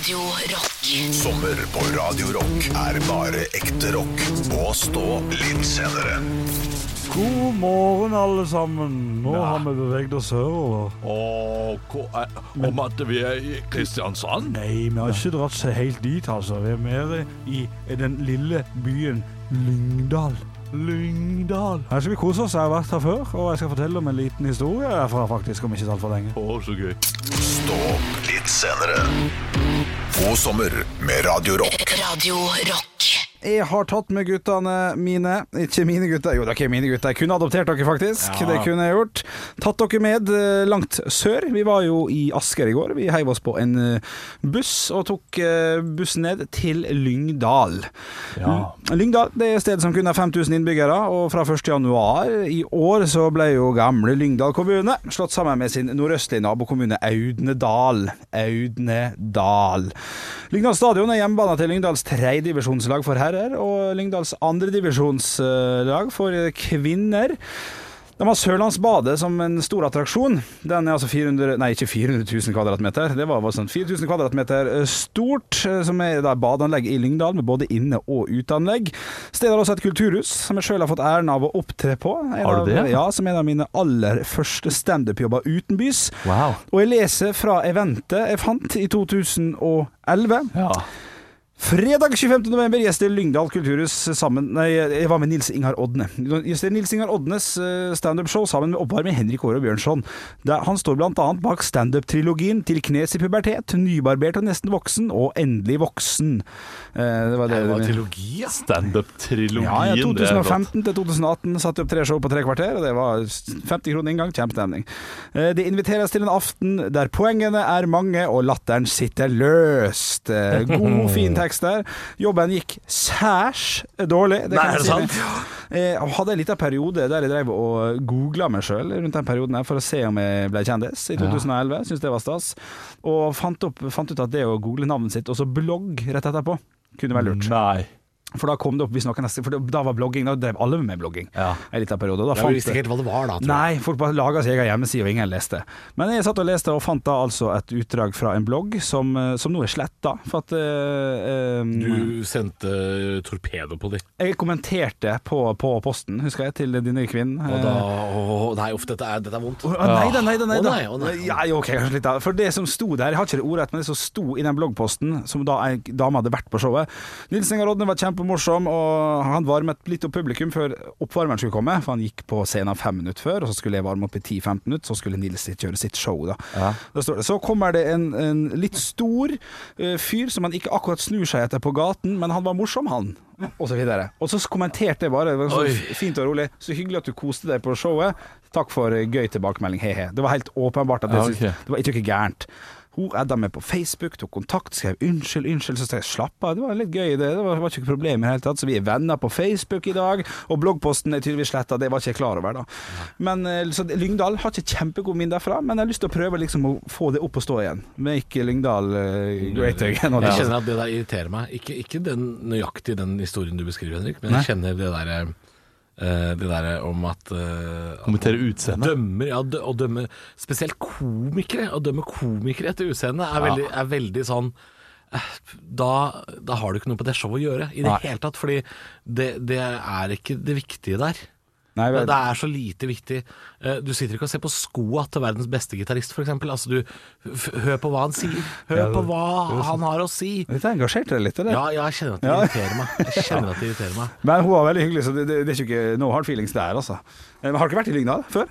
Radio Rock. Sommer på Radio Rock er bare ekte rock. Og stå litt senere. God morgen, alle sammen. Nå har vi beveget oss sørover. Og, om at vi er i Kristiansand? Nei, vi har ikke dratt seg helt dit, altså. Vi er mer i den lille byen Lyngdal. Lyngdal. Her skal vi kose oss. Jeg har vært her før, og jeg skal fortelle om en liten historie herfra, faktisk, om ikke så altfor lenge. Å, så gøy. Stå opp litt senere. God sommer med Radio Rock. Radio Rock. Jeg har tatt med guttene mine Ikke mine gutter, jo det er ikke mine gutter. Jeg kunne adoptert dere, faktisk. Det kunne jeg gjort. Tatt dere med eh, langt sør. Vi var jo i Asker i går. Vi heiv oss på en eh, buss og tok eh, bussen ned til Lyngdal. Ja. Lyngdal det er et sted som kun har 5000 innbyggere, og fra 1. januar i år så ble jo gamle Lyngdal kommune slått sammen med sin nordøstlige nabokommune Audnedal. Audnedal. Lyngdal stadion er hjemmebane til Lyngdals tredjedivisjonslag for herrer og Lyngdals andredivisjonslag for kvinner. De har Sørlandsbadet som en stor attraksjon. Den er altså 400, nei ikke 400 000 kvadratmeter, det var bare sånn 4000 kvadratmeter stort, eh, som er da badeanlegg i Lyngdal med både inne- og uteanlegg. Stedet har også et kulturhus, som jeg sjøl har fått æren av å opptre på. En Har du av- det? Ja, som en av mine aller første standup-jobber utenbys. Wow. Og jeg leser fra eventet jeg fant i 2011. Ja. Fredag 25. november gjester Lyngdal kulturhus sammen Nei, jeg var med Nils Ingar Odne. Gjester Nils Ingar Odnes eh, standup-show sammen med oppvarmer Henrik Åre Bjørnson. Han står blant annet bak standup-trilogien 'Til knes i pubertet', 'Nybarbert og nesten voksen' og 'Endelig voksen'. Eh, Det var det. Det var trilogi, ja. Standup-trilogien. Ja, ja, det er rått. 2015 til 2018 satte jeg opp tre show på tre kvarter, og det var 50 kroner inngang. Kjempestemning. Eh, Det inviteres til en aften der poengene er mange og latteren sitter løst. God, fin tekst der. Jobben gikk særs dårlig. Det Nei, kan er jeg det sant? Jeg hadde en liten periode der jeg drev og googla meg sjøl rundt den perioden her for å se om jeg ble kjendis i 2011. Syntes det var stas. Og fant, opp, fant ut at det å google navnet sitt, og så blogg rett etterpå, kunne være lurt. Nei. For da kom det opp hvis noen neste For da var blogging, da drev alle med blogging Ja. en liten periode. Da Jeg visste ikke helt hva det var da, tror jeg. Nei, folk bare laga sin egen hjemmeside, og ingen leste. Men jeg satt og leste, og fant da altså et utdrag fra en blogg som, eh, som nå er sletta. For at eh, Du sendte torpedo på dem. Jeg kommenterte på, på posten, husker jeg, til denne kvinnen. Og da å, Nei, uff, dette er, dette er vondt. Å, nei da, nei da, nei Å, nei, å, nei. Ja, jo, ok, kanskje litt da. For det som sto der, jeg har ikke det ordrett, men det som sto i den bloggposten, som da ei dame hadde vært på showet Nils Ingar Rodne var kjempemorsom, og han varmet litt opp publikum før oppvarmeren skulle komme. For han gikk på scenen fem minutter før, og så skulle jeg varme opp i 10-15 minutter, så skulle Nils sitt gjøre sitt show, da. Da står det. Så kommer det en, en litt stor uh, fyr som han ikke akkurat snur seg etter på gaten, men han var morsom, han. Og så videre. Og så kommenterte jeg bare, det var så fint og rolig, så hyggelig at du koste deg på showet. Takk for eh, gøy tilbakemelding, he-he. Det var helt åpenbart at det, Ja, okay. det var ikke noe gærent. Hun adda meg på Facebook, tok kontakt, skrev unnskyld, unnskyld. Så sa jeg slapp av, det var litt gøy, det. Det var, var ikke noe problem i det hele tatt. Så vi er venner på Facebook i dag, og bloggposten er tydeligvis sletta, det var ikke jeg klar over, da. Men eh, så Lyngdal har ikke kjempegod min derfra, men jeg har lyst til å prøve liksom å få det opp og stå igjen. Make Lyngdal uh, great again. Jeg kjenner at det der irriterer meg. Ikke, ikke den, nøyaktig den historien du beskriver, Henrik, men jeg kjenner det derre eh, det der om at eh, at Kommentere utseendet. Dømmer, ja, dø, dømme Spesielt komikere. Å dømme komikere etter utseende er, veldig, er veldig sånn eh, da, da har du ikke noe på det showet å gjøre i det Nei. hele tatt. Fordi det, det er ikke det viktige der. Nei, Det, det er så lite viktig. Eh, Du sitter ikke og ser på skoa til verdens beste gitarist, f.eks. Altså, du hør på hva han sier. Hør Ja, det- på hva han har å si. Dette engasjerte deg litt, eller? Ja, ja, jeg kjenner at det irriterer meg. Jeg kjenner at det irriterer meg. Men hun var veldig hyggelig, så det, det, det er ikke noe hard feelings der, altså. Men har dere vært i Lyngdal før?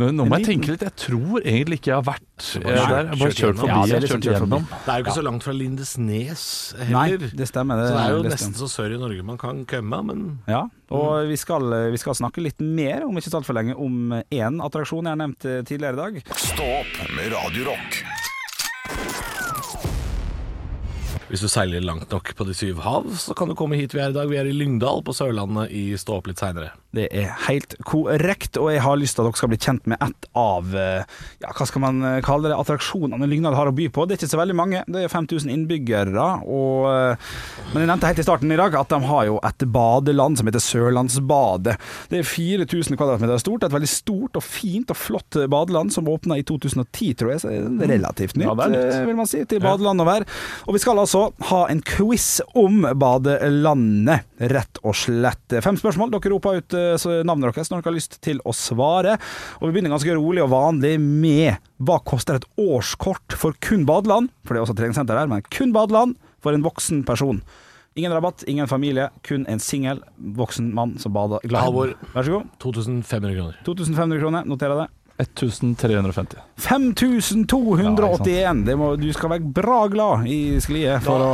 Nå, nå må jeg tenke litt. Jeg tror egentlig ikke jeg har vært bare der. Jeg har bare kjørt forbi. Ja, det er liksom kjørt forbi. gjennom. Det er jo ikke så langt fra Lindesnes Nei, det stemmer. Det, så det er jo det nesten så sør i Norge man kan komme, men Ja, og vi skal, vi skal snakke litt mer, om ikke så altfor lenge, om én attraksjon jeg har nevnt eh, tidligere i dag. Stå opp med Radio Hvis du seiler langt nok på de syv hav, så kan du komme hit vi er i dag. Vi er i Lyngdal på Sørlandet i Stå opp litt seinere. Det er helt korrekt, og jeg har lyst til at dere skal bli kjent med ett av eh, ja, hva skal man eh, kalle det, attraksjonene Lyngdal har å by på. Det er ikke så veldig mange, det er 5000 innbyggere. Og, eh, men jeg nevnte helt i starten i dag at de har jo et badeland som heter Sørlandsbadet. Det er 4000 kvadratmeter stort, et veldig stort og fint og flott badeland som åpna i 2010, tror jeg. Så det er relativt nytt, Ja, nytt. vil man si, til badeland å være. Og vi skal altså ha en quiz om badelandet, rett og slett. Fem spørsmål. Dere roper ut eh, navnet deres når dere har lyst til å svare. Og vi begynner ganske rolig og vanlig med hva koster et årskort for kun badeland? For det er også treningssenter der, men kun badeland for en voksen person. Ingen rabatt, ingen familie, kun en singel voksen mann som bader glad. Halvor. Vær så god. 2500 kroner. 2500 kroner, noterer jeg det. 1350. 5281! Det må, du skal være bra glad i skliet for å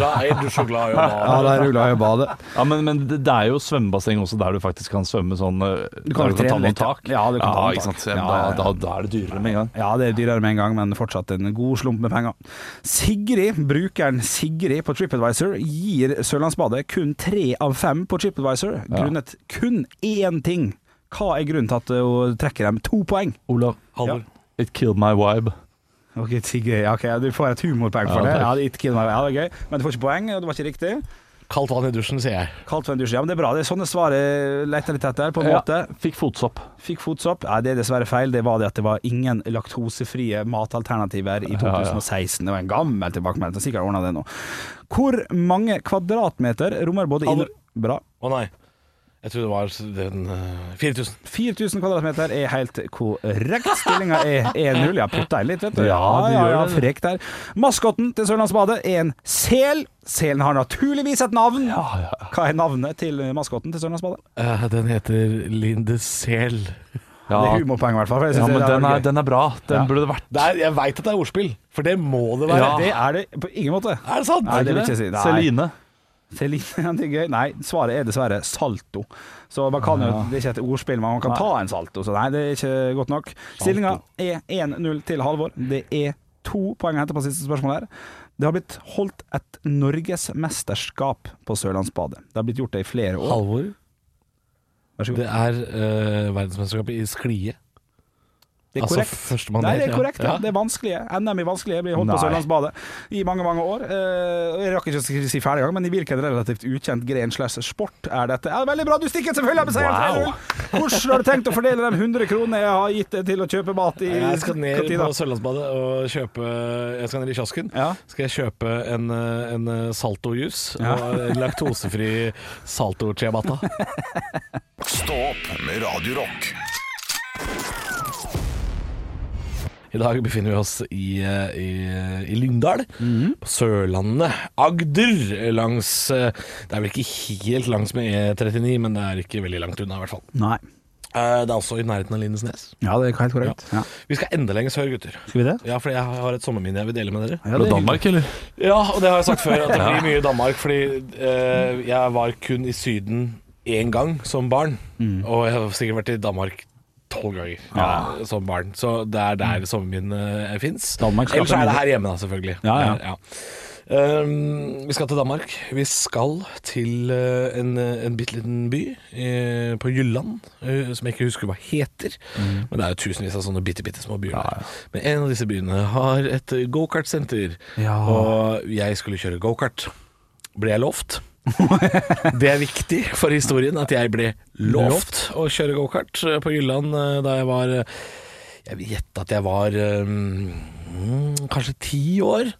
da er du så glad i å bade. Ja, da er du glad i å bade. Ja, men, men det er jo svømmebasseng også der du faktisk kan svømme sånn eh, Du kan trene ta noen tak. Ja, du kan ta noen tak. sant. Ja, da, ja, ja. Da, da er det dyrere med en gang. Ja, det er dyrere med en gang, men fortsatt en god slump med penger. Sigrid, brukeren Sigrid på TripAdvisor, gir Sørlandsbadet kun tre av fem på TripAdvisor, grunnet kun én ting. Hva er grunnen til at hun trekker dem to poeng? Olav, Halvor. it killed my vibe. Ok, tigger. ja, ok, Du får et humorpoeng for Ja, det. takk. Ja, det, er ikke kill ja, det er gøy. Men du får ikke poeng, og det var ikke riktig. Kaldt vann i dusjen, sier jeg. Kaldt vann i dusjen, Ja, men det er bra. Det er sånne svar jeg leter litt etter, på en Ja, måte. fikk fotsopp. Fikk fotsopp. Nei, det er dessverre feil. Det var det at det var ingen laktosefrie matalternativer i Ja, ja. 2016. Det var en gammel tilbakemelding. Sikkert ordna det nå. Hvor mange kvadratmeter rommer både inn... Bra. Å nei. Jeg tror det var den eh, 4000. 4000 kvadratmeter er helt korrekt. Stillinga er 1-0. Jeg putta inn litt, vet du. Ja, du ja, gjør ja, det. Frekk der. Maskotten til Sørlandsbadet er en sel. Selen har naturligvis et navn. Hva er navnet til maskotten til Sørlandsbadet? Uh, den heter Lindesel. Ja, Det er humorpoeng, i hvert fall. ja men den er, den er bra. Den Ja. burde det vært. Det er, jeg veit at det er ordspill, for det må det være. Ja. Det er det på ingen måte. Er det sant? Nei, det vil ikke si. Nei. Celine. Celine, det er gøy. Nei, svaret er dessverre salto. Så man kan jo, Det er ikke et ordspill, men man kan ta en salto. Så nei, det er ikke godt nok. Stillinga er 1-0 til Halvor. Det er to poeng å hente på siste spørsmål her. Det har blitt holdt et norgesmesterskap på Sørlandsbadet. Det har blitt gjort det i flere år. Halvor, Vær så god. det er uh, verdensmesterskapet i sklie. Det er altså korrekt. førstemann Nei, det er korrekt. Ja. Ja. Det er vanskelige. NM i vanskelige blir holdt på Nei. Sørlandsbadet i mange, mange år. Eh, jeg rakk ikke å si ferdig gang, men i hvilken relativt ukjent gren slash sport er dette? Ja, veldig bra, du stikker selvfølgelig av med seieren! Wow. Hvordan har du tenkt å fordele de 100 kronene jeg har gitt deg til å kjøpe mat i Jeg skal ned kantina? på Sørlandsbadet og kjøpe Jeg skal ned i kiosken. Ja. Skal jeg kjøpe en, eh, en salto-juice Ja. og en laktosefri salto-ciabatta. Stopp med Radio Rock. I dag befinner vi oss i, eh, i, i Lyngdal, mm. på Sørlandet. Agder, langs eh, Det er vel ikke helt langs med E39, men det er ikke veldig langt unna, i hvert fall. Nei. Eh, Det er også i nærheten av Lindesnes. Ja, det er helt korrekt. Ja. Vi skal enda lenger sør, gutter. Skal vi det? Ja, for jeg har et sommerminne jeg vil dele med dere. Ja, det er Danmark, eller? Ja, og det har jeg sagt før, at det blir mye Danmark. Fordi eh, jeg var kun i Syden én gang som barn. Og jeg har sikkert vært i Danmark tolv ganger ja, som barn. Så det er der sommerminnet fins. uh, fins. Ellers er det her hjemme, da, selvfølgelig. Ja, ja. Um, vi skal til Danmark. Vi skal til uh, en, en bitte liten by uh, på Jylland, uh, som jeg ikke husker hva heter. Mm. Men det er jo tusenvis av sånne bitte, bitte små byer. der. Men en av disse byene har et gokartsenter. Ja. Og jeg skulle kjøre gokart. Ble jeg lovt? Det er viktig for historien at jeg ble lovt å kjøre gokart eh, på Jylland eh, da jeg var eh, Jeg vil gjette at jeg var eh, mm, kanskje ti år.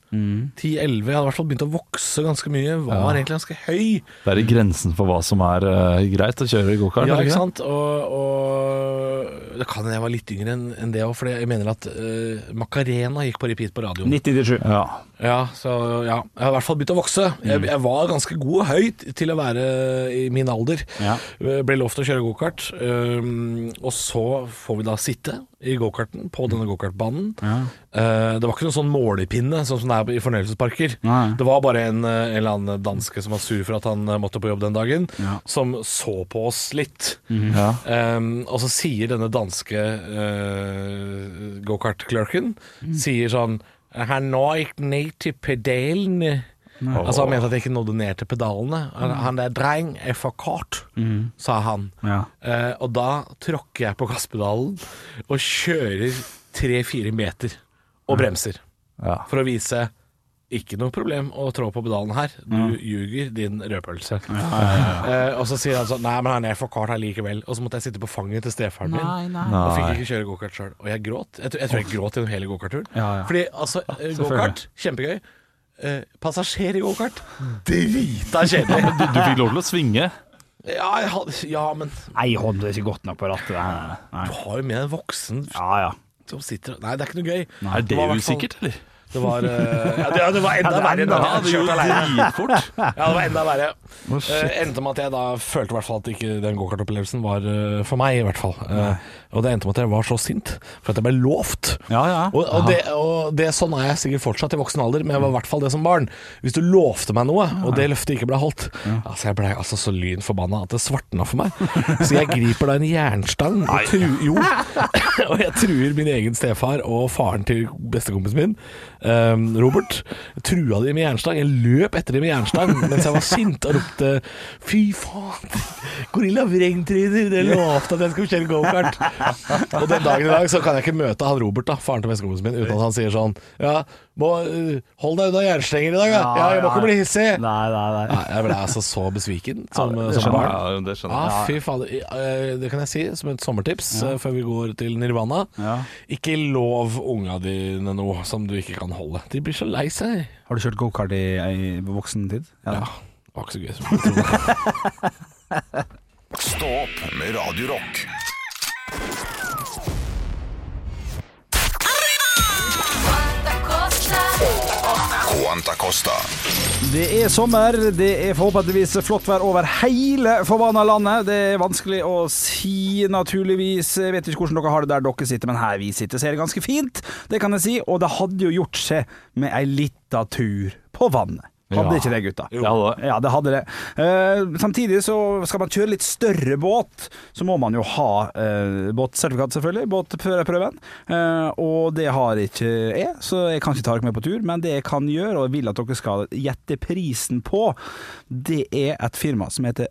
Ti-elleve. Jeg hadde i hvert fall begynt å vokse ganske mye. Var Ja. egentlig ganske høy. Det er i grensen for hva som er eh, greit å kjøre gokart. Ja, er det ikke det? sant? Og, og det kan hende jeg var litt yngre enn enn det òg, for jeg mener at eh, Macarena gikk på repeat på radioen. 97. Ja. Ja, så ja. Jeg har i hvert fall begynt å vokse. Jeg, jeg var ganske god og høy til å være i min alder. Ja. Ble lovt å kjøre gokart. Um, og så får vi da sitte i gokarten på denne gokartbanen. Uh, det var ikke noen sånn målepinne, sånn som det er i fornøyelsesparker. Nei. Det var bare en, uh, en eller annen danske som var sur for at han uh, måtte på jobb den dagen, Ja. som så på oss litt. Ja. Um, og så sier denne danske uh, gokart-clerken Sier sånn Han når ikke ned til pedalene. Altså Han mente at jeg ikke nådde ned til pedalene. Han, han der dreng er for kort, sa han. Ja. Eh, og da tråkker jeg på gasspedalen og kjører tre-fire meter og bremser. Ja. For å vise ikke noe problem å trå på pedalen her. Du ljuger, din rødpølse. Eh, og så sier han sånn Nei, men han er for kort her likevel. Og så måtte jeg sitte på fanget til stefaren min. Og fikk ikke kjøre gokart sjøl. Og jeg gråt. Jeg, tror- jeg tror jeg gråt gjennom hele gokartturen. Ja, ja. Fordi altså, eh, gokart, kjempegøy. Eh, passasjer i gokart, drita kjedelig. Du, du fikk lov til å svinge. Ja, jeg hadde, ja, men Nei, hånd er ikke godt nok på rattet. Nei, nei. du har jo med en voksen Ja, ja. som sitter Nei, det er ikke noe gøy. Er det er i usikkert, eller? Det var, eh, ja, det, det var enda verre enn da jeg hadde kjørt dritfort. Ja, det var enda verre. Eh, endte med at jeg da følte i hvert fall at ikke den gokartopplevelsen var eh, for meg, i hvert fall. Eh, og det endte med at jeg var så sint for at jeg ble lovt. Ja, ja. Og, og, det, og det Sånn er jeg sikkert fortsatt i voksen alder, men jeg var i hvert fall det som barn. Hvis du lovte meg noe, og det løftet ikke ble holdt Altså Jeg ble altså så lynforbanna at det svartna for meg. Så jeg griper da en jernstang og, tru, jo, og jeg truer min egen stefar og faren til bestekompisen min, eh, Robert. Trua de med jernstang. Jeg løp etter dem med jernstang mens jeg var sint og ropte Fy faen, Gorilla Vrengtryner, det lovte at jeg skulle kjøre gokart. Og den dagen i dag så kan jeg ikke møte han Robert, da, faren til bestekompisen min, uten at han sier sånn Ja, må, uh, hold deg unna jernstenger i dag, da. Ja, jeg må ikke bli hissig. Nei, nei, nei. Nei, jeg ble altså så besviken som, Ja, det som skjønner barn. Ja, det skjønner jeg. Ah, fy fader. Eh, Det kan jeg si som et sommertips eh, før vi går til Nirvana. Ja. Ikke lov unga dine noe som du ikke kan holde. De blir så lei seg. Har du kjørt gokart i, i voksen tid? Ja, det var ikke så gøy som jeg trodde. Stå opp med Radio Det er sommer, det er forhåpentligvis flott vær over hele forbanna landet. Det er vanskelig å si, naturligvis. Jeg vet ikke hvordan dere har det der dere sitter, men her vi sitter, ser er det ganske fint. Det kan jeg si. Og det hadde jo gjort seg med ei lita tur på vannet. Hadde Ja. ikke det, gutta? Ja, det. Ja, det hadde det. Eh, samtidig så skal man kjøre litt større båt, så må man jo ha eh, båtsertifikat, selvfølgelig. Båtprøven. Eh, og det har ikke jeg, så jeg kan ikke ta dere med på tur. Men det jeg kan gjøre, og jeg vil at dere skal gjette prisen på, det er et firma som heter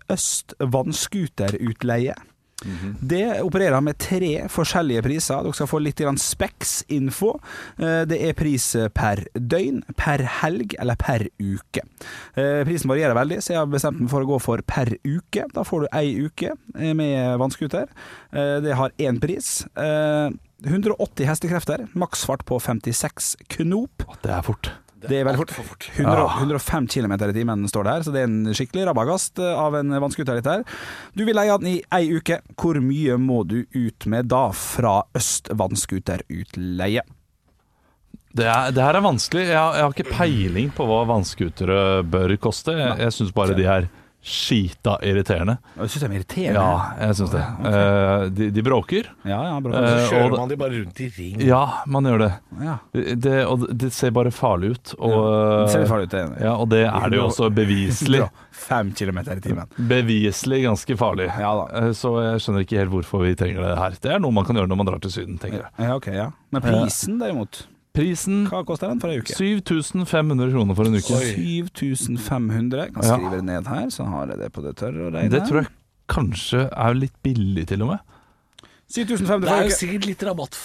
Vannskuterutleie. Det opererer med tre forskjellige priser. Dere skal få litt Specs-info. Eh, Det er pris per døgn, per helg eller per uke. Eh, Prisen varierer veldig, så jeg har bestemt meg for å gå for per uke. Da får du ei uke eh, med vannskuter. Eh, Det har én pris. Eh, 180 hestekrefter, maksfart på 56 knop. Det er fort. Det er veldig fort. 100, 105 km i timen står det her, så det er en skikkelig rabagast av en vannskuter litt her. Du vil leie den i ei uke. Hvor mye må du ut med da fra Øst vannskuterutleie? Det, er, det her er vanskelig. Jeg, har- jeg har ikke peiling på hva vannskutere bør koste. Jeg, jeg syns bare de er skita irriterende. Jeg syns de er irriterende. Ja, jeg syns det. Eh, de, de bråker. ja, ja bråker. Eh, Så kjører og- man de bare rundt i ring. Ja, man gjør det. ja. det og det ser bare farlig ut. Og, Det ser farlig ut, det. Ja, og det er det jo også beviselig. 5 km i timen. Beviselig ganske farlig. Ja da. Eh, Så jeg skjønner ikke helt hvorfor vi trenger det her. Det er noe man kan gjøre når man drar til Syden, tenker jeg. Ja, ok, ja. Men prisen derimot, Prisen hva koster den for ei uke? 7500 kroner for en uke. 7500. Kan Ja. skrive det ned her, så har jeg det på det tørre og reine. Det tror jeg kanskje er litt billig, til og med. 7500 Det for er jo sikkert litt rabatt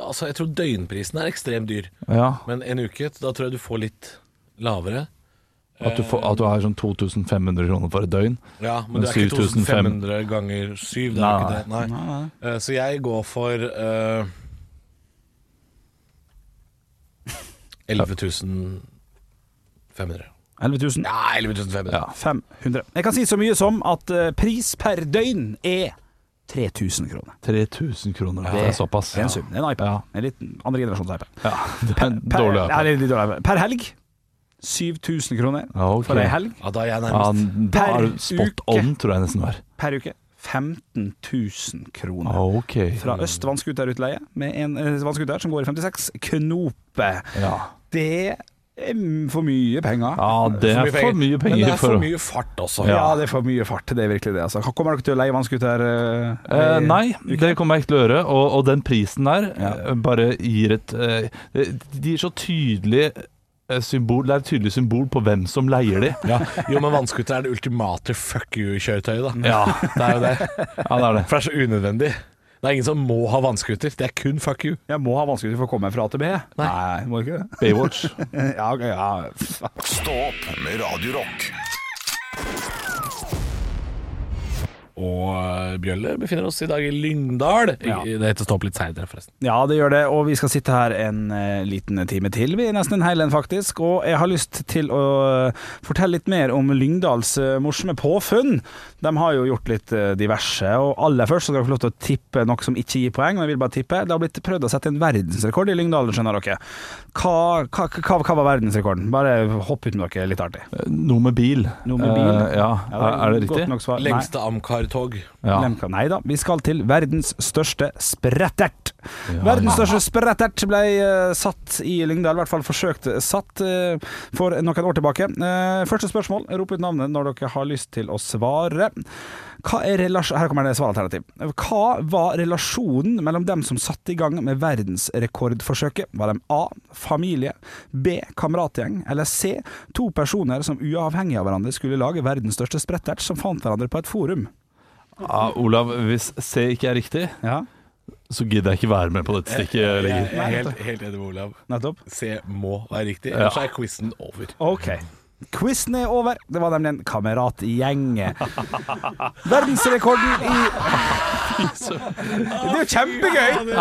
Altså, jeg tror døgnprisen er ekstremt dyr. Ja, Men en uke, da tror jeg du får litt lavere. At du, får, at du har sånn 2500 kroner for et døgn. Ja, men Men det er ikke 7500 2500 ganger 7, det er Nei. ikke det. Nei. Nei, nei. Eh, Så jeg går for uh, 11 500. 11 000. Ja, 11 500. Ja. 500. Jeg kan si så mye som at eh, pris per døgn er 3000 kroner. 3000 kroner. Det er såpass. Det er en sum. Det er en iPad. Ja. En liten andre generasjons iPad. Ja, det er en Per, dårlig ja, det er dårlig iPad. Per helg 7000 kroner Ja, ok. for ei helg. Ja, da er jeg Ja, nærmest. da Per er spot uke. on, tror jeg nesten det var. Per uke 15 000 kroner. Okay. Fra Øst vannskuterutleie med en eh, vannskuter som går i 56 knoper. Ja. Det er for mye penger. ja, det er for mye Men penger det er for for mye fart også. Ja, det er for mye fart. Det er virkelig det. Altså. Kommer dere til å leie vannskuter? Uh, Eh, nei, nei, det kommer jeg ikke til å gjøre. Og, og den prisen der Ja. eh, bare gir et uh, De gir så tydelig eh, symbol, det er et tydelig symbol på hvem som leier de. Ja. Jo, men vannskuter er det ultimate fuck you-kjøretøyet, da. Ja, Det er jo det. ja det er det. For det er så unødvendig. Det er ingen som må ha vannskuter. Det er kun fuck you. Jeg må ha vannskuter for å komme meg fra AtB. til B. Nei, må ikke det. Baywatch. Ja, ok, ja. Stå opp med Radio Rock. Og eh, Bjølle befinner oss i dag i Lyngdal. Ja. Det heter Stå opp litt seinere, forresten. Ja, det gjør det, og vi skal sitte her en eh, liten time til. Vi er nesten en hel en, faktisk. Og jeg har lyst til å eh, fortelle litt mer om Lyngdals morsomme påfunn. De har jo gjort litt diverse, og aller først så skal dere få lov til å tippe noe som ikke gir poeng, men jeg vil bare tippe. Det har blitt prøvd å sette en verdensrekord i Lyngdal, skjønner dere. Hva, hva, hva, hva var verdensrekorden? Bare hopp ut med dere litt artig. Noe med bil. Noe med bil? Uh, ja, er, er det riktig? Lengste svar. Amcar-tog. Ja. Lemka. Nei da, vi skal til verdens største sprettert. Verdens største sprettert ble uh, satt i Lyngdal, i hvert fall forsøkt satt uh, for noen år tilbake. Uh, første spørsmål, rop ut navnet når dere har lyst til å svare. Hva er. Her kommer det svaralternativ. Hva var relasjonen mellom dem som satte i gang med verdensrekordforsøket? Var de A. Familie, B. Kameratgjeng, eller C. To personer som uavhengig av hverandre skulle lage verdens største sprettert, som fant hverandre på et forum? Ja, Olav, hvis C ikke er riktig, Ja, så gidder jeg ikke være med på dette stikket Jeg er helt, helt enig med Olav. nettopp. C må være riktig, Ja. ellers er quizen over. Ok. Quizen er over. Det var nemlig en kameratgjeng. Verdensrekorden i Det er jo kjempegøy!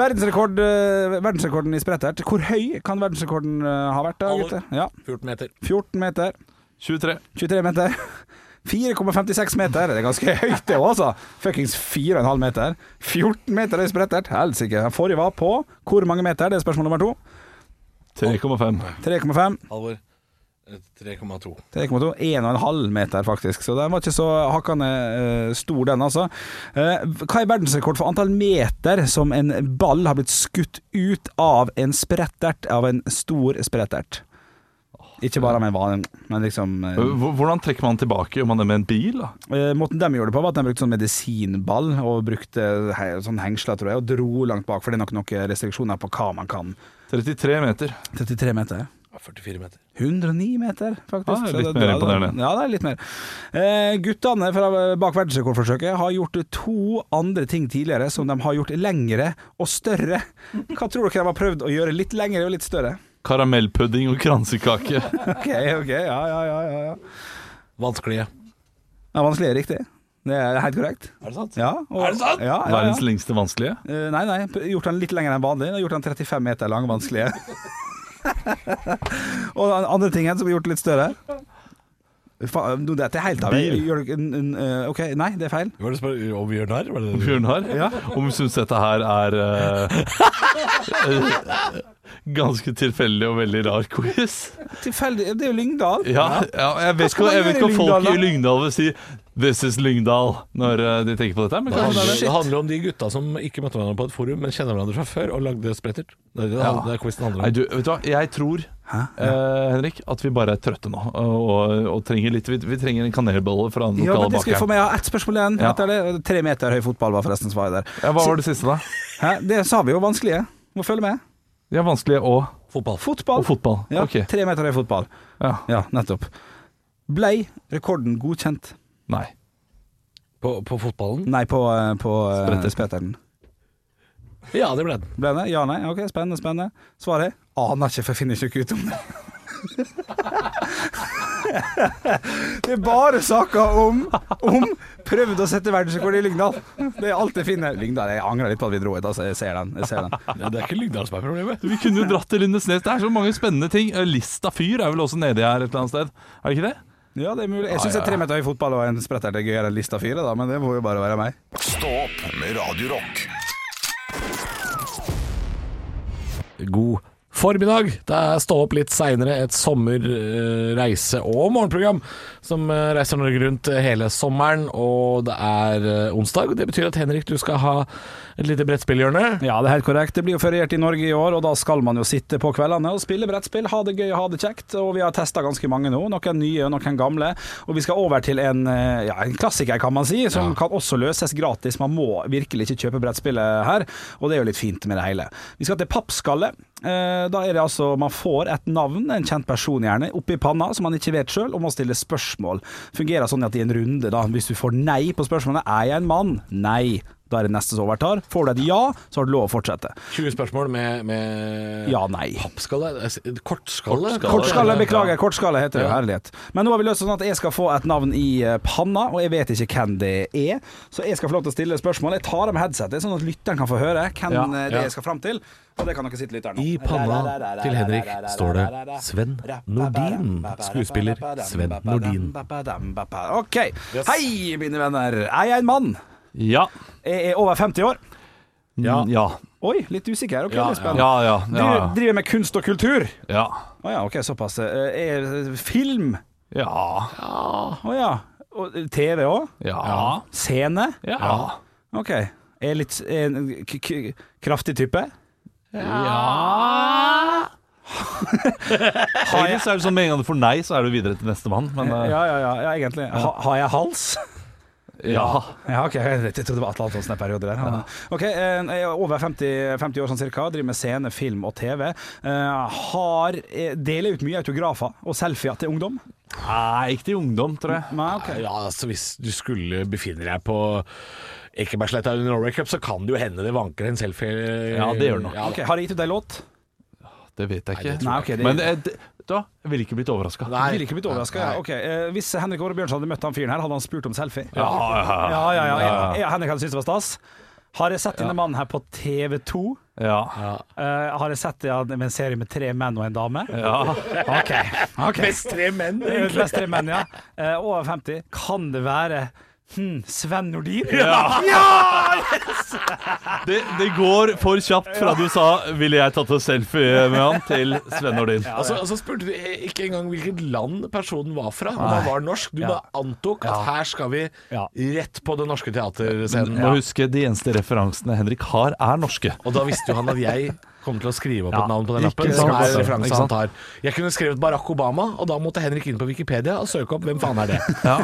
Verdensrekord, eh, verdensrekorden i sprettert. Hvor høy kan verdensrekorden eh, ha vært? da, gutter? Ja, 14 meter. 14 meter. 23. 23 meter. 4,56 meter. Det er ganske høyt, det òg, altså. Fuckings 4,5 meter. 14 meter i sprettert. Helsike. Forrige var på hvor mange meter? Det er spørsmål nummer to. 3,5. 3,5. Halvor. eh, 3,2. 3,2. 1,5 meter, faktisk. Så den var ikke så hakkende eh, stor, den, altså. Eh, hva er verdensrekord for antall meter som en ball har blitt skutt ut av en sprettert, av en stor sprettert? Ikke bare med en vanlig, men liksom eh, Hvordan trekker man tilbake? Gjør man det med en bil? da? eh, Måten de gjorde det på, var at de brukte sånn medisinball og brukte he, sånn hengsler, tror jeg, og dro langt bak, for det er nok noen restriksjoner på hva man kan. 33 meter. 33 meter. 44 meter. 109 meter, faktisk. Ah, er litt mer imponerende. Ja, det er litt mer. Eh, guttene fra bak verdensrekordforsøket har gjort to andre ting tidligere som de har gjort lengre og større. Hva tror dere de har prøvd å gjøre litt lengre og litt større? Karamellpudding og kransekake. Ok, ok, ja, ja, ja. ja, ja. Vanskelige. Er riktig. Det er helt korrekt. Er det sant? Ja, og, Er det sant? Ja, ja, Verdens lengste vanskelige. Uh, Nei, nei, gjort den litt lenger enn vanlig. Gjort den 35 meter lang, vanskelige. og den andre tingen som er gjort litt større Fa- nå, Dette er helt av eh, OK, nei, det er feil. Var det spør om vi gjør narr? Om vi gjør Bjørnar, Ja. om vi syns dette her er eh, ganske tilfeldig og veldig rar quiz. Tilfeldig Det er jo Lyngdal. Ja, ja jeg vet ikke, jeg vet ikke i om folk i? Lyngdal vil si 'This is Lyngdal' når eh, de tenker på dette. Men Det handler, det er handler om de gutta som ikke møtte hverandre på et forum, men kjenner hverandre fra før og lagde sprettert. Det er det, Ja. det er quizen handler Nei, du, vet du hva, jeg tror, Hæ? uh, Henrik, at vi bare er trøtte nå. Og, og, og trenger litt Vi, vi trenger en kanelbolle fra den Ja, lokale bakeren. med. Jeg har ett spørsmål igjen. Ja. Etter det. Tre meter høy fotball var forresten svaret der. Ja, hva var det siste, da? Hæ? Det sa vi jo vanskelige. Må følge med. Ja, vanskelige og, Fotball. Fotball. og fotball. Ja, okay. Tre meter høy fotball. Ja. Ja, nettopp. Blei rekorden godkjent? Nei. På, på fotballen? Nei, på, eh, på eh, Sprettert. Ja, det ble den. Ble det? Ja, nei? Ok, spennende, spennende. Svaret? Aner ikke, for jeg finner ikke ut om det. det er bare saker om, om prøvd å sette verdensrekord i Lyngdal. Det er alt jeg finner. Lyngdal, Jeg angrer litt på at vi dro hit. Altså, jeg ser den. Jeg ser den. Ja, det er ikke Lyngdal som er problemet. Vi kunne jo dratt til Lindesnes. Det er så mange spennende ting. Eh, Lista fyr er vel også nedi her et eller annet sted. Er det ikke det? Ja, det er mulig. Jeg syns ja, ja. tre meter høy fotball og en sprettert er gøyere enn lista fire, da, men det må jo bare være meg. Stå opp med Radio Rock. God formiddag. Det er Stå opp litt seinere, et sommer-, eh, og morgenprogram som eh, reiser Norge rundt hele sommeren. Og det er eh, onsdag, det betyr at Henrik, du skal ha et lite brettspillhjørne. Ja, det er helt korrekt. Det blir jo feriert i Norge i år, og da skal man jo sitte på kveldene og spille brettspill, ha det gøy ha det kjekt. Og vi har testa ganske mange nå, noen nye noen gamle. Og vi skal over til en, ja, en klassiker, kan man si, som kan også løses gratis. Man må virkelig ikke kjøpe brettspillet her, og det er jo litt fint med det hele. Vi skal til Pappskalle. Eh, Da er det altså Man får et navn, en kjent person gjerne, oppi panna som man ikke vet sjøl, og må stille spørsmål. Fungerer sånn at i en runde, da, hvis du får nei på spørsmålet 'Er jeg en mann?' Nei. Da er det neste som overtar. Får du et ja, så har du lov å fortsette. 20 spørsmål med, med Ja, nei. pappskalle? Kortskalle? Kortskalle? Kortskalle, beklager. Kortskalle heter det. Herlighet. Men nå har vi løst sånn at jeg skal få et navn i eh, panna, og jeg vet ikke hvem det er. Så jeg skal få lov til å stille spørsmål. Jeg tar av meg headsetet, sånn at lytteren kan få høre hvem Ja, eh, det ja. jeg skal fram til. Og det kan dere sitte lytteren nå. I panna til Henrik står det Sven Nordin. Skuespiller Sven Nordin. OK. Hei, mine venner. Er jeg en mann? Ja. Jeg er over 50 år. Ja. Ja. Oi, litt usikker. Ok, Ja, litt spennende. Ja, ja. Driver, ja, driver med kunst og kultur. ja. Å ja, ok, såpass. Eh, Er film? Ja. Å ja. Og TV òg? Ja. Scene? Ja. Ok. Er litt er en k k kraftig type? Ja Egentlig så er det sånn med en gang du får nei, så er du videre til neste mann. Men eh, Ja, ja, ja, ja egentlig. Ha, har jeg hals? ja. Ja, ok. Jeg trodde det var Atle Antonsen en periode der. Ok, eh, Jeg er over 50, 50 år sånn cirka. Driver med scene, film og TV. Eh, Har eh, Deler ut mye autografer og selfier til ungdom? Nei, ikke til ungdom, tror jeg. Nei, ok. Ja, altså Hvis du skulle befinne deg på Ekebergsletta under Norway Cup, så kan det jo hende det vanker en selfie. Ja, det gjør det nok. Ja, Ok, Har jeg gitt ut ei låt? Det vet jeg ikke. Nei, okay, det- Men eh, det- da jeg ville ikke blitt overraska. Ville ikke blitt overraska. Ja. okay. Eh, Hvis Henrik Åre Bjørnson hadde møtt han fyren her, hadde han spurt om selfie? Ja, ja, ja, ja, ja. Henrik hadde syntes det var stas. Har jeg sett denne mannen her på TV2? ja. Uh, har jeg sett ja, en serie med tre menn og en dame? ja. Ok. okay. Mest tre menn, Eh, egentlig. Mest tre menn, ja. Uh, over 50. Kan det være hm, Sven Nordin? Det, det går for kjapt fra du sa 'ville jeg tatt en selfie med han' til Sven Nordin. Altså, altså spurte du ikke engang hvilket land personen var fra, om han var norsk. Du bare antok at her skal vi rett på den norske Du teaterscenen. må huske de eneste referansene Henrik har, er norske. Og da visste jo han at jeg kom til å skrive opp Ja, et navn på den ikke lappen, som er Ikke sant. han tar. Jeg kunne skrevet Barack Obama, og da måtte Henrik inn på Wikipedia og søke opp hvem faen er det. Ja.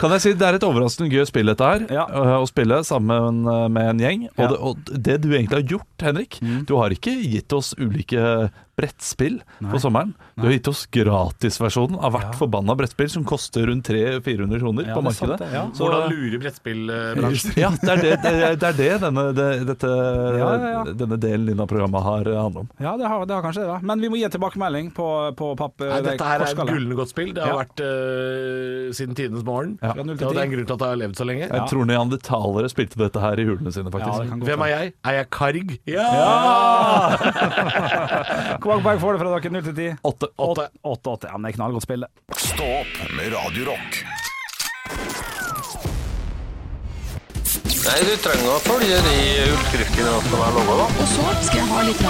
Kan jeg si Det er et overraskende gøy spill, dette her. Ja. øh, Å spille sammen med en gjeng. Og, Ja. det, og det du egentlig har gjort, Henrik Du har ikke gitt oss ulike brettspill på sommeren. Du har gitt oss gratisversjonen av hvert forbanna brettspill, som koster rundt 300-400 kroner Ja, på sant markedet. ja. Så, Hvordan lure brettspillbransjen. ja, det er det, det, er- det, er det denne, det, dette, Ja, ja, ja. denne delen din av programmet har eh, handlet om. Ja, det har, det har kanskje det, da. Men vi må gi tilbakemelding på, på papp... Nei, dette her er et gullende godt spill. Det har Ja. vært uh, siden tidenes morgen. Ja. Det er en grunn til at det har levd så lenge. Jeg tror neandertalere spilte dette her i hulene sine, faktisk. Hvem er jeg? Er jeg Karg? Ja! Hvor mange poeng får du fra dere? 0 til 10? Åtte. Åtte. 8, 8. Ja, men det er knallgodt spill, det. Stå opp med Radio Rock. Nei, du trenger å følge de utskriftene som er laga, da. Og så skal jeg ha litt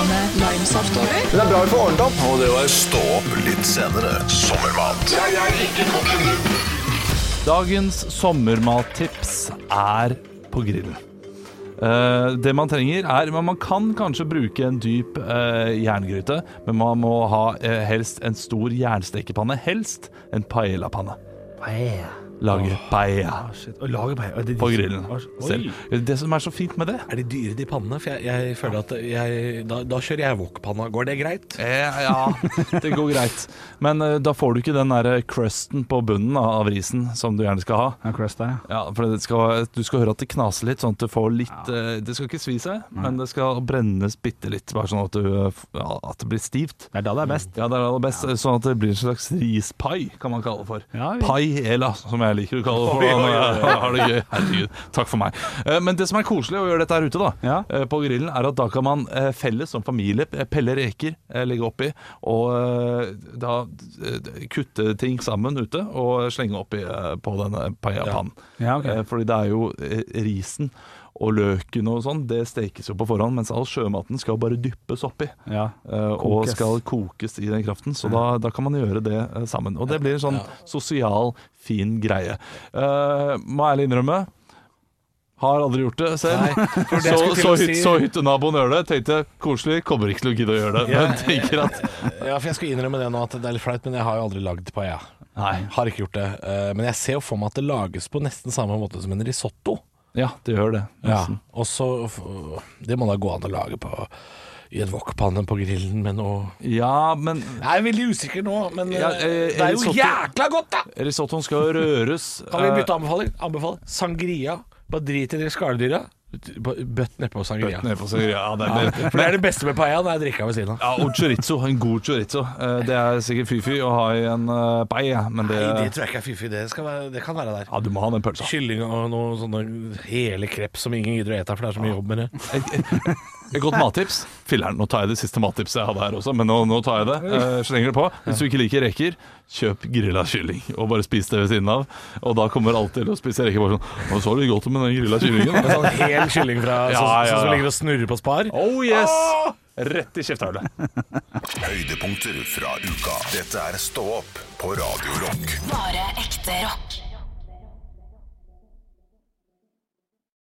limesaft over. Det er bra for året opp, Og det var Stå opp litt senere. Sommermat. Dagens sommermattips er på grillen. Eh, det man trenger er Man kan kanskje bruke en dyp eh, jerngryte, men man må ha eh, helst en stor jernstekepanne. Helst en paellapanne. Lage paella på, grillen selv. Det som er så fint med det Er de dyre, de pannene? For jeg, jeg føler at jeg, da, da kjører jeg wokpanna. Går det greit? Eh, ja, det går greit. Men uh, da får du ikke den der crusten på bunnen av risen som du gjerne skal ha. Ja, crust der, ja. For det skal, Du skal høre at det knaser litt, sånn at du får litt uh, Det skal ikke svi seg, men det skal brennes bitte litt. Bare sånn at, du, eh, ja, at det blir stivt. Det er da det er best. Ja, det er aller best. Sånn at det blir en slags rispai, kan man kalle det for. Ja, vi- Paella, som jeg liker å kalle det for. Oi, eh, har det gøy. Herregud, takk for meg. Eh, Men det som er koselig å gjøre dette her ute, da, eh, på grillen, er at da kan man eh, felles som familie pelle reker, legge oppi, og da kutte ting sammen ute og slenge oppi på denne paellapannen. Ja, Ja, okay. Fordi det er jo risen og løken og sånn, det stekes jo på forhånd, mens all sjømaten skal bare dyppes oppi. Ja. eh, Og skal kokes i den kraften, så da, da kan man gjøre det eh, sammen. Og det blir en sånn sosial, fin greie. Uh, må ærlig innrømme, har aldri gjort det selv. det så, så, hyt, si. så hyttenaboen gjør det. Tenkte koselig, kommer ikke til å gidde å gjøre det. Ja. Men tenker at Ja, for jeg skal innrømme det nå at det er litt flaut, men jeg har jo aldri lagd paella. Nei. Har ikke gjort det. Men jeg ser jo for meg at det lages på nesten samme måte som en risotto. Ja, det gjør det. Ja. Og så Det må da gå an å lage på i en wokpanne på grillen med noe Ja, men Jeg er veldig usikker nå, men Ja, eh, eh, det er jo risotto- jækla godt, da! risottoen skal jo røres. Kan vi eh, bytte anbefaling? Anbefaling. sangria. Bare drit i de skalldyra. Bøtt nedpå sangria. Ned på sangria, ja, det er For det er det beste med paellaen, er drikka ved siden av. Ja, og chorizo. En god chorizo. Eh, Det er sikkert fy-fy å ha i en uh, paella, men det, Nei, det tror jeg ikke er fiffig. Det, være, det kan være der. Ja, du må ha den pølsa. Kylling og noe sånne hele kreps som ingen gidder å ete, for det er så mye jobb med det. Et, godt mattips. Filler'n, nå tar jeg det siste mattipset jeg hadde her også, men nå, nå tar jeg det. Eh, slenger det på. Hvis du ikke liker reker, kjøp grilla kylling, og bare spis det ved siden av. Og da kommer alt til å spise reker bare sånn Å, så det godt med den grilla kyllingen. En sånn hel kylling fra, Ja, sånn, ja, sånn som ligger og snurrer på spar. Oh yes! Rett i kjefthullet. Høydepunkter fra uka. Dette er Stå opp på Radio Rock. Bare ekte rock.